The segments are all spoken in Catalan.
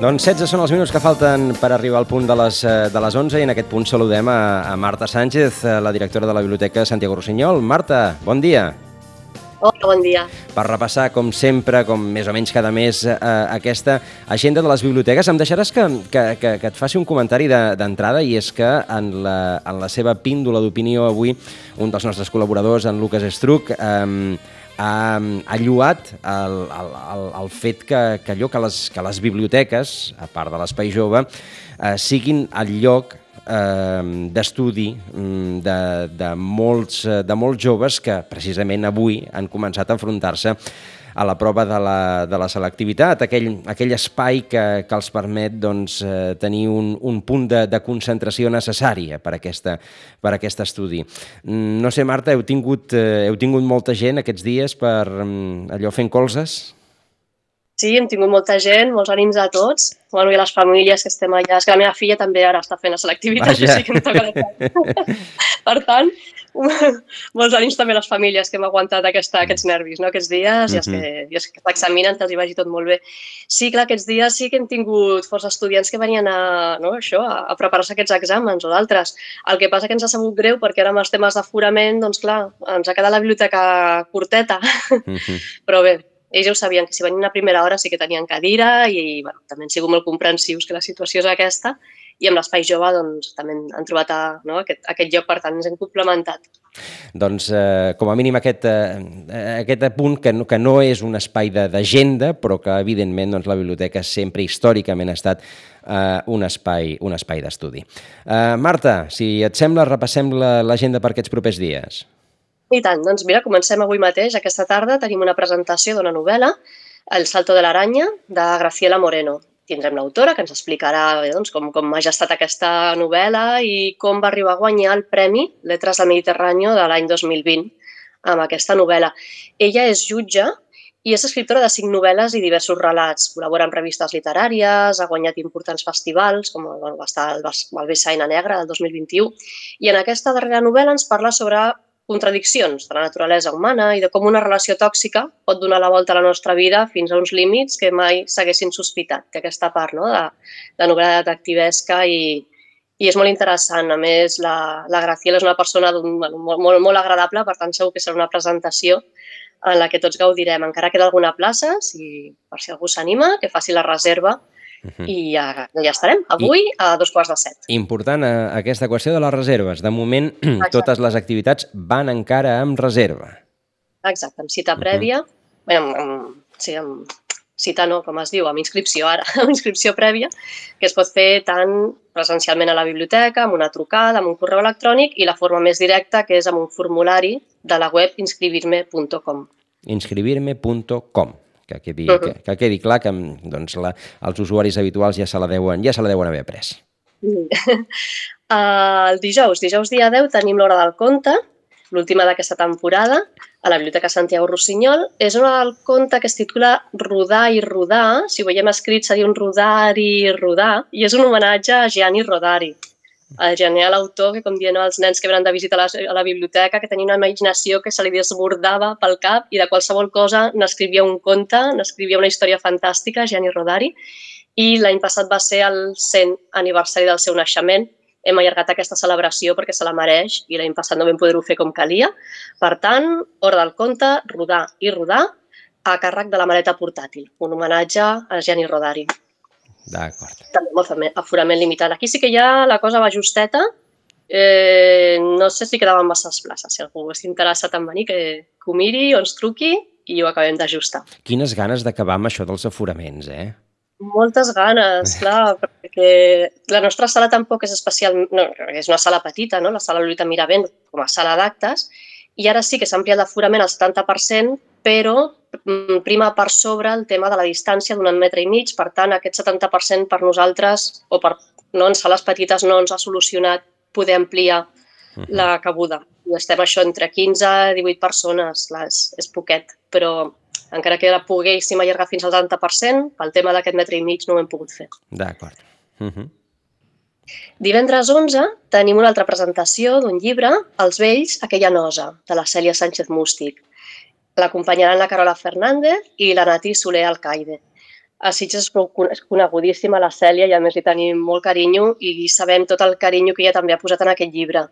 Doncs 16 són els minuts que falten per arribar al punt de les, eh, de les 11 i en aquest punt saludem a, a Marta Sánchez, eh, la directora de la Biblioteca Santiago Rossinyol. Marta, bon dia. Hola, bon dia. Per repassar, com sempre, com més o menys cada mes, eh, aquesta agenda de les biblioteques, em deixaràs que, que, que, que et faci un comentari d'entrada de, i és que en la, en la seva píndola d'opinió avui, un dels nostres col·laboradors, en Lucas Estruc, eh, ha, ha lluat el, el, el, el fet que, que allò que les, que les biblioteques, a part de l'espai jove, eh, siguin el lloc eh, d'estudi mm, de, de, molts, de molts joves que precisament avui han començat a enfrontar-se a la prova de la, de la selectivitat, aquell, aquell espai que, que els permet doncs, eh, tenir un, un punt de, de concentració necessària per, aquesta, per aquest estudi. Mm, no sé, Marta, heu tingut, eh, heu tingut molta gent aquests dies per mm, allò fent colzes? Sí, hem tingut molta gent, molts ànims a tots. Bueno, i a les famílies que estem allà. És que la meva filla també ara està fent la selectivitat, Vaja. o sigui que em toca de Per tant, molts ànims també a les famílies que hem aguantat aquesta, aquests nervis no? aquests dies, mm -hmm. i els que, i els que s'examinen que els hi vagi tot molt bé. Sí, clar, aquests dies sí que hem tingut força estudiants que venien a, no, això, a, a preparar-se aquests exàmens o d'altres. El que passa que ens ha sabut greu perquè ara amb els temes d'aforament, doncs clar, ens ha quedat la biblioteca curteta. Mm -hmm. Però bé, ells ja ho sabien, que si venien a primera hora sí que tenien cadira i bueno, també han sigut molt comprensius que la situació és aquesta i amb l'Espai Jove doncs, també han trobat a, no, aquest, aquest lloc, per tant ens hem complementat. Doncs eh, com a mínim aquest, eh, aquest punt que no, que no és un espai d'agenda, però que evidentment doncs, la biblioteca sempre històricament ha estat eh, un espai, un espai d'estudi. Eh, Marta, si et sembla, repassem l'agenda la, per aquests propers dies. I tant, doncs mira, comencem avui mateix. Aquesta tarda tenim una presentació d'una novel·la, El salto de l'aranya, de Graciela Moreno tindrem l'autora que ens explicarà bé, doncs, com, com ha gestat aquesta novel·la i com va arribar a guanyar el Premi Letres del Mediterrani de l'any 2020 amb aquesta novel·la. Ella és jutge i és escriptora de cinc novel·les i diversos relats. Col·labora en revistes literàries, ha guanyat importants festivals, com bueno, va estar el, el Bessaina Negra del 2021, i en aquesta darrera novel·la ens parla sobre contradiccions de la naturalesa humana i de com una relació tòxica pot donar la volta a la nostra vida fins a uns límits que mai s'haguessin sospitat. Té aquesta part no? de, de novel·la detectivesca i, i és molt interessant. A més, la, la Graciela és una persona bueno, molt, molt, molt agradable, per tant segur que serà una presentació en la que tots gaudirem. Encara queda alguna plaça, si, per si algú s'anima, que faci la reserva Uh -huh. I ja, ja estarem, avui I, a dos quarts de set. Important eh, aquesta qüestió de les reserves. De moment, Exacte. totes les activitats van encara amb reserva. Exacte, amb cita prèvia, uh -huh. bé, amb, amb, sí, amb cita no, com es diu, amb inscripció ara, amb inscripció prèvia, que es pot fer tant presencialment a la biblioteca, amb una trucada, amb un correu electrònic i la forma més directa, que és amb un formulari de la web inscribirme.com. Inscribirme.com que quedi, uh -huh. que, que quedi clar que doncs, la, els usuaris habituals ja se la deuen, ja se la deuen haver. Uh, el dijous, dijous dia 10, tenim l'Hora del Conte, l'última d'aquesta temporada, a la Biblioteca Santiago Rossinyol. És una del conte que es titula Rodar i rodar. Si ho veiem escrit seria un rodar i rodar. I és un homenatge a Gianni Rodari, el genial autor que, com els nens que venen de visita a la, a la biblioteca, que tenia una imaginació que se li desbordava pel cap i de qualsevol cosa n'escrivia un conte, n'escrivia una història fantàstica, Gianni Rodari, i l'any passat va ser el 100 aniversari del seu naixement. Hem allargat aquesta celebració perquè se la mereix i l'any passat no vam poder-ho fer com calia. Per tant, hora del conte, rodar i rodar a càrrec de la maleta portàtil, un homenatge a Gianni Rodari. D'acord. També amb aforament limitat. Aquí sí que ja la cosa va justeta. Eh, no sé si quedaven masses places. Si algú està interessat en venir, que, que ho miri o ens truqui i ho acabem d'ajustar. Quines ganes d'acabar amb això dels aforaments, eh? Moltes ganes, clar, perquè la nostra sala tampoc és especial, no, és una sala petita, no? la sala Lolita Miravent com a sala d'actes, i ara sí que s'ha ampliat l'aforament al 70%, però mm, prima per sobre el tema de la distància d'un metre i mig, per tant, aquest 70% per nosaltres, o per, no, en sales petites no ens ha solucionat poder ampliar uh -huh. la cabuda. I estem això entre 15 i 18 persones, clar, és, és poquet, però encara que la poguéssim allargar fins al 70%, pel tema d'aquest metre i mig no ho hem pogut fer. D'acord. Uh -huh. Divendres 11 tenim una altra presentació d'un llibre, Els vells, aquella nosa, de la Cèlia Sánchez Mústic. L'acompanyaran la Carola Fernández i la Nati Soler Alcaide. A Sitges és conegudíssima la Cèlia i a més li tenim molt carinyo i sabem tot el carinyo que ella també ha posat en aquest llibre.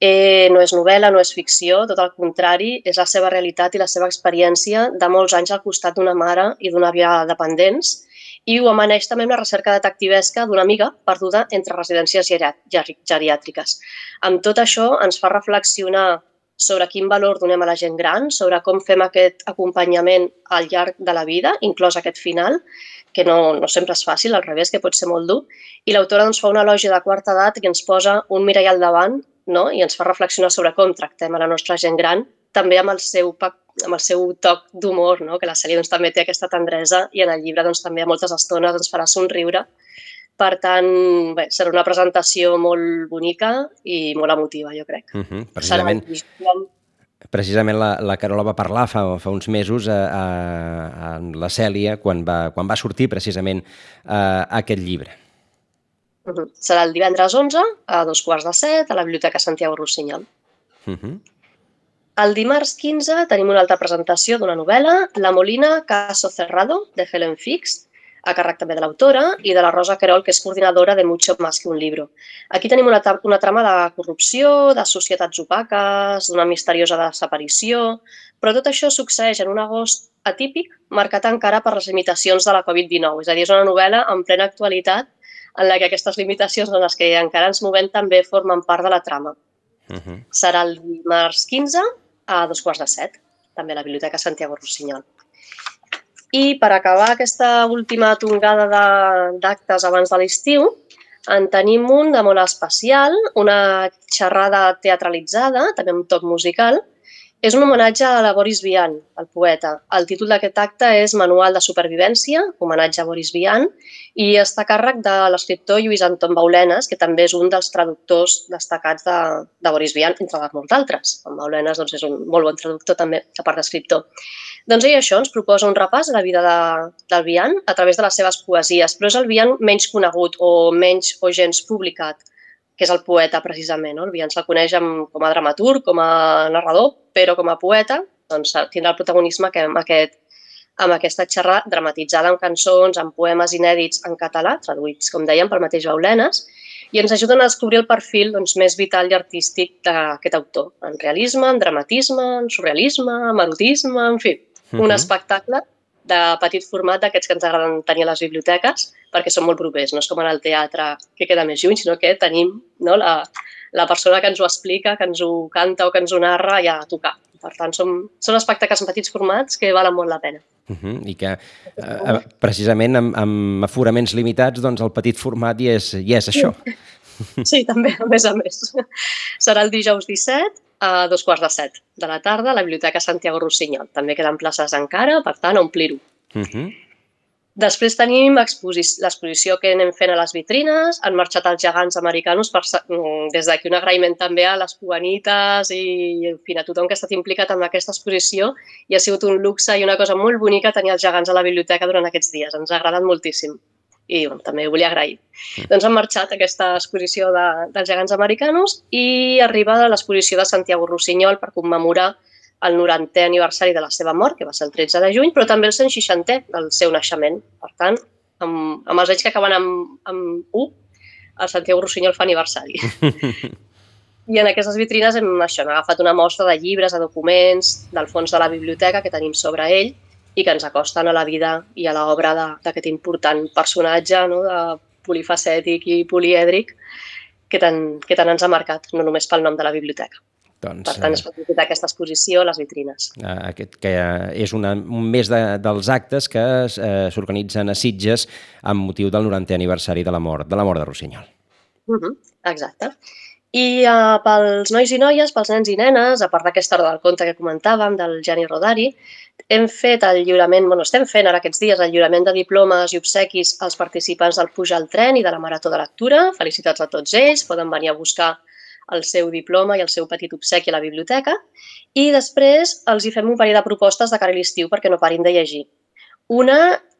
Eh, no és novel·la, no és ficció, tot el contrari, és la seva realitat i la seva experiència de molts anys al costat d'una mare i d'una àvia dependents i ho amaneix també amb la recerca detectivesca d'una amiga perduda entre residències geriàtriques. Amb tot això ens fa reflexionar sobre quin valor donem a la gent gran, sobre com fem aquest acompanyament al llarg de la vida, inclòs aquest final, que no, no sempre és fàcil, al revés, que pot ser molt dur. I l'autora ens fa una elogi de quarta edat que ens posa un mirall al davant no? i ens fa reflexionar sobre com tractem a la nostra gent gran, també amb el seu, amb el seu toc d'humor, no? que la sèrie doncs, també té aquesta tendresa i en el llibre doncs, també a moltes estones ens farà somriure per tant, bé, serà una presentació molt bonica i molt emotiva, jo crec. Uh -huh, precisament, precisament la, la Carola va parlar fa, fa uns mesos a, a, a la Cèlia quan va, quan va sortir precisament a, aquest llibre. Uh -huh. Serà el divendres 11 a dos quarts de set a la Biblioteca Santiago Rossinyol. Uh -huh. El dimarts 15 tenim una altra presentació d'una novel·la, La Molina Caso Cerrado, de Helen Fix, a càrrec també de l'autora, i de la Rosa Querol, que és coordinadora de Mucho Más que un libro. Aquí tenim una, una trama de corrupció, de societats opaques, d'una misteriosa desaparició, però tot això succeeix en un agost atípic, marcat encara per les limitacions de la Covid-19. És a dir, és una novel·la en plena actualitat en la que aquestes limitacions en les que encara ens movem també formen part de la trama. Uh -huh. Serà el dimarts 15 a dos quarts de set, també a la Biblioteca Santiago Rossinyol. I per acabar aquesta última tongada d'actes abans de l'estiu, en tenim un de molt especial, una xerrada teatralitzada, també amb toc musical. És un homenatge a la Boris Vian, el poeta. El títol d'aquest acte és Manual de supervivència, homenatge a Boris Vian, i està a càrrec de l'escriptor Lluís Anton Baulenes, que també és un dels traductors destacats de, de Boris Vian, entre molts altres. En Baulenes doncs, és un molt bon traductor també, a part d'escriptor. Doncs ell això ens proposa un repàs de la vida de, del Vian a través de les seves poesies, però és el Vian menys conegut o menys o gens publicat, que és el poeta precisament. No? El Vian se'l coneix amb, com a dramaturg, com a narrador, però com a poeta doncs, tindrà el protagonisme que amb, aquest, amb aquesta xerrada dramatitzada en cançons, en poemes inèdits en català, traduïts, com dèiem, pel mateix Baulenes, i ens ajuden a descobrir el perfil doncs, més vital i artístic d'aquest autor, en realisme, en dramatisme, en surrealisme, en erotisme, en fi, -huh. un espectacle de petit format d'aquests que ens agraden tenir a les biblioteques perquè són molt propers, no és com en el teatre que queda més lluny, sinó que tenim no, la, la persona que ens ho explica, que ens ho canta o que ens ho narra ja a tocar. Per tant, són, són espectacles en petits formats que valen molt la pena. Uh -huh. I que eh, precisament amb, amb aforaments limitats, doncs el petit format hi és, hi és això. Sí, també, a més a més. Serà el dijous 17 a dos quarts de set de la tarda a la Biblioteca Santiago Rossinyol. També queden places encara, per tant, a omplir-ho. Uh mhm. -huh. Després tenim l'exposició que anem fent a les vitrines. Han marxat els gegants americanos per, mm, des d'aquí un agraïment també a les cubanites i en fi, a tothom que ha estat implicat en aquesta exposició i ha sigut un luxe i una cosa molt bonica tenir els gegants a la biblioteca durant aquests dies. Ens ha agradat moltíssim i bueno, també ho volia agrair. Mm. Doncs han marxat aquesta exposició de, dels gegants americanos i arriba l'exposició de Santiago Rossinyol per commemorar el 90è aniversari de la seva mort, que va ser el 13 de juny, però també el 160è del seu naixement. Per tant, amb, amb els anys que acaben amb, amb 1, el Santiago Rossinyol fa aniversari. I en aquestes vitrines hem, això, hem agafat una mostra de llibres, de documents, del fons de la biblioteca que tenim sobre ell i que ens acosten a la vida i a l'obra d'aquest important personatge no? de polifacètic i polièdric que tant, que tant ens ha marcat, no només pel nom de la biblioteca. Doncs, per tant, es pot visitar aquesta exposició a les vitrines. Eh, aquest, que és una, un mes de, dels actes que eh, s'organitzen a Sitges amb motiu del 90è aniversari de la mort de la mort de Rossinyol. Uh -huh, exacte. I uh, pels nois i noies, pels nens i nenes, a part d'aquesta hora del conte que comentàvem, del Gianni Rodari, hem fet el lliurament, bueno, estem fent ara aquests dies el lliurament de diplomes i obsequis als participants del Puja al tren i de la Marató de Lectura. Felicitats a tots ells, poden venir a buscar el seu diploma i el seu petit obsequi a la biblioteca. I després els hi fem un parell de propostes de cara a l'estiu perquè no parin de llegir. Una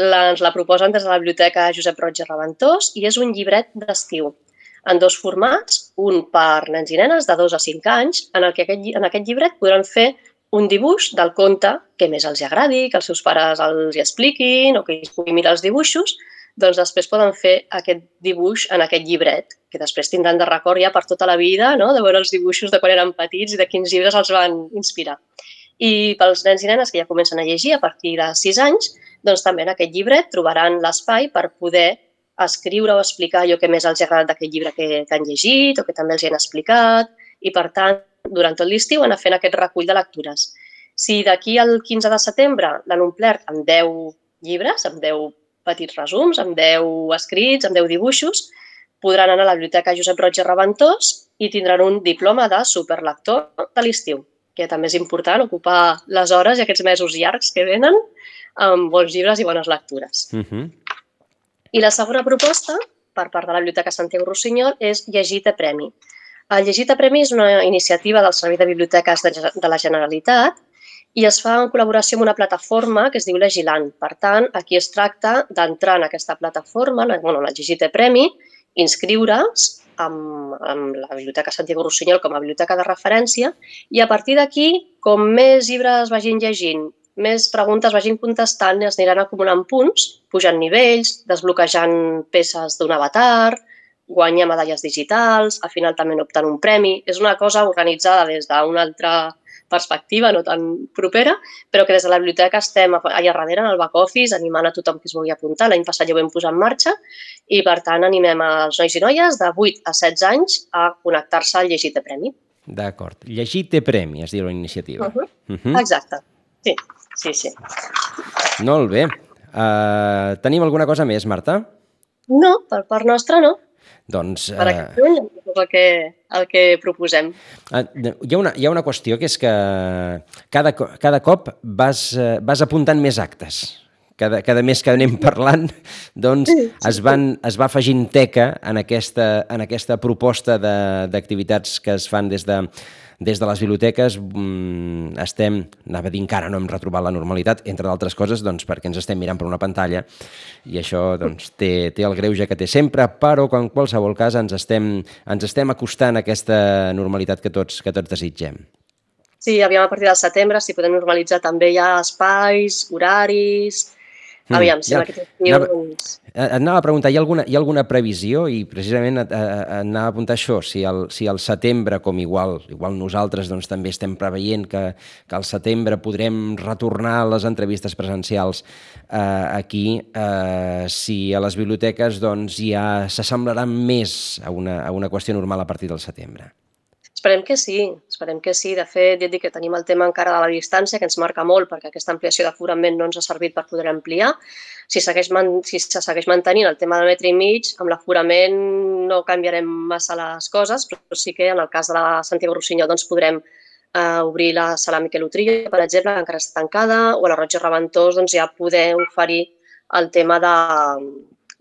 la, ens la proposen des de la biblioteca Josep Roig i Reventós i és un llibret d'estiu en dos formats, un per nens i nenes de 2 a 5 anys, en el que aquest, en aquest llibret podran fer un dibuix del conte que més els agradi, que els seus pares els hi expliquin o que ells puguin mirar els dibuixos, doncs després poden fer aquest dibuix en aquest llibret, que després tindran de record ja per tota la vida, no? de veure els dibuixos de quan eren petits i de quins llibres els van inspirar. I pels nens i nenes que ja comencen a llegir a partir de 6 anys, doncs també en aquest llibret trobaran l'espai per poder escriure o explicar allò que més els ha agradat d'aquest llibre que, que han llegit o que també els hi han explicat i, per tant, durant tot l'estiu anar fent aquest recull de lectures. Si d'aquí al 15 de setembre l'han omplert amb 10 llibres, amb 10 petits resums, amb 10 escrits, amb 10 dibuixos, podran anar a la Biblioteca Josep Roig i Reventós i tindran un diploma de superlector de l'estiu, que també és important ocupar les hores i aquests mesos llargs que venen amb bons llibres i bones lectures. Uh -huh. I la segona proposta, per part de la Biblioteca Santiago Rossinyol, és Llegit a Premi. El Llegit a Premi és una iniciativa del Servei de Biblioteques de la Generalitat i es fa en col·laboració amb una plataforma que es diu Legilant. Per tant, aquí es tracta d'entrar en aquesta plataforma, bueno, la Llegit a Premi, inscriure's amb, amb la Biblioteca Santiago Rossinyol com a biblioteca de referència i a partir d'aquí, com més llibres vagin llegint, més preguntes vagin contestant, es aniran acumulant punts, pujant nivells, desbloquejant peces d'un avatar, guanyar medalles digitals, al final també optant un premi. És una cosa organitzada des d'una altra perspectiva, no tan propera, però que des de la biblioteca estem allà darrere, en el back office, animant a tothom que es vulgui apuntar. L'any passat ja ho vam posar en marxa i, per tant, animem els nois i noies de 8 a 16 anys a connectar-se al Llegit de Premi. D'acord. Llegit de Premi, es diu la iniciativa. Uh -huh. Uh -huh. Exacte. Sí, sí, sí. Molt bé. Uh, tenim alguna cosa més, Marta? No, per part nostra no. Doncs, per aquest punt és el que, el que proposem. Uh, hi, ha una, hi ha una qüestió que és que cada, cada cop vas, uh, vas apuntant més actes. Cada, cada mes que anem parlant, doncs es, van, es va afegint teca en aquesta, en aquesta proposta d'activitats que es fan des de, des de les biblioteques mmm, estem, anava a dir encara no hem retrobat la normalitat, entre d'altres coses doncs, perquè ens estem mirant per una pantalla i això doncs, té, té el greuge que té sempre, però en qualsevol cas ens estem, ens estem acostant a aquesta normalitat que tots, que tots desitgem. Sí, aviam a partir del setembre, si podem normalitzar també ja espais, horaris, Mm, Aviam, si ja, aquest estiu... Doncs... Et anava a preguntar, hi ha alguna, hi ha alguna previsió? I precisament et, et anava a apuntar això, si el, si el setembre, com igual, igual nosaltres doncs, també estem preveient que, que al setembre podrem retornar a les entrevistes presencials eh, aquí, eh, si a les biblioteques doncs, ja s'assemblaran més a una, a una qüestió normal a partir del setembre. Esperem que sí, esperem que sí. De fet, ja et dic que tenim el tema encara de la distància, que ens marca molt, perquè aquesta ampliació d'aforament no ens ha servit per poder ampliar. Si, segueix man si se segueix mantenint el tema del metre i mig, amb l'aforament no canviarem massa les coses, però sí que en el cas de la Santiago Rossinyol doncs, podrem eh, obrir la sala Miquel Utria, per exemple, que encara està tancada, o a la i Reventós doncs, ja poder oferir el tema de,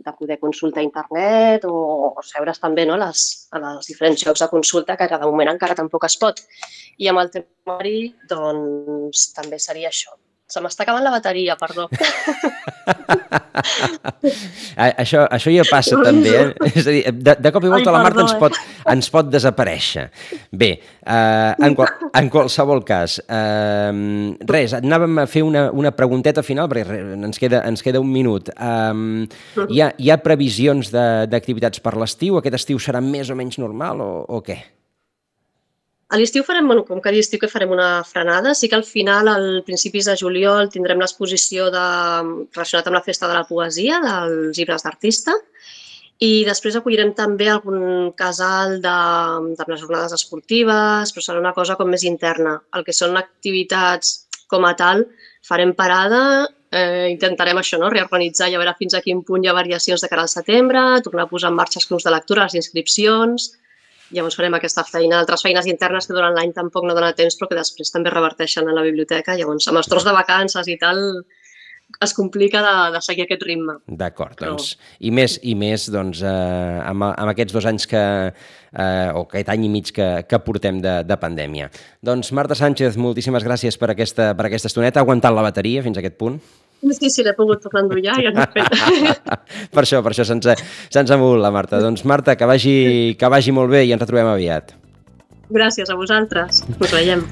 de poder consultar internet o, o seure's també no, les, a les diferents llocs de consulta que de moment encara tampoc es pot. I amb el temari, doncs, també seria això, Se m'està acabant la bateria, perdó. això, això ja passa també, eh? És a dir, de, de cop i volta Ai, la Marta ens pot, eh? ens pot desaparèixer. Bé, eh, en, qual, en qualsevol cas, eh, res, anàvem a fer una, una pregunteta final, perquè ens queda, ens queda un minut. Eh, hi, ha, hi ha previsions d'activitats per l'estiu? Aquest estiu serà més o menys normal o, o què? A l'estiu farem, bueno, com que l'estiu que farem una frenada, sí que al final, al principis de juliol, tindrem l'exposició de, relacionat amb la Festa de la Poesia, dels llibres d'artista, i després acollirem també algun casal de, de les jornades esportives, però serà una cosa com més interna. El que són activitats com a tal, farem parada, eh, intentarem això, no? reorganitzar i a veure fins a quin punt hi ha variacions de cara al setembre, tornar a posar en marxa els clubs de lectura, les inscripcions, Llavors farem aquesta feina, altres feines internes que durant l'any tampoc no dona temps, però que després també reverteixen a la biblioteca. Llavors, amb els tros de vacances i tal, es complica de, de seguir aquest ritme. D'acord, però... doncs, i més, i més doncs, eh, amb, amb aquests dos anys que, eh, o aquest any i mig que, que portem de, de pandèmia. Doncs Marta Sánchez, moltíssimes gràcies per aquesta, per aquesta estoneta, ha aguantat la bateria fins a aquest punt. Sí, sí, l'he pogut tornar a endollar i ja fet. per això, per això se'ns ha, se ha mogut la Marta. Doncs Marta, que vagi, que vagi molt bé i ens retrobem aviat. Gràcies a vosaltres. Us veiem.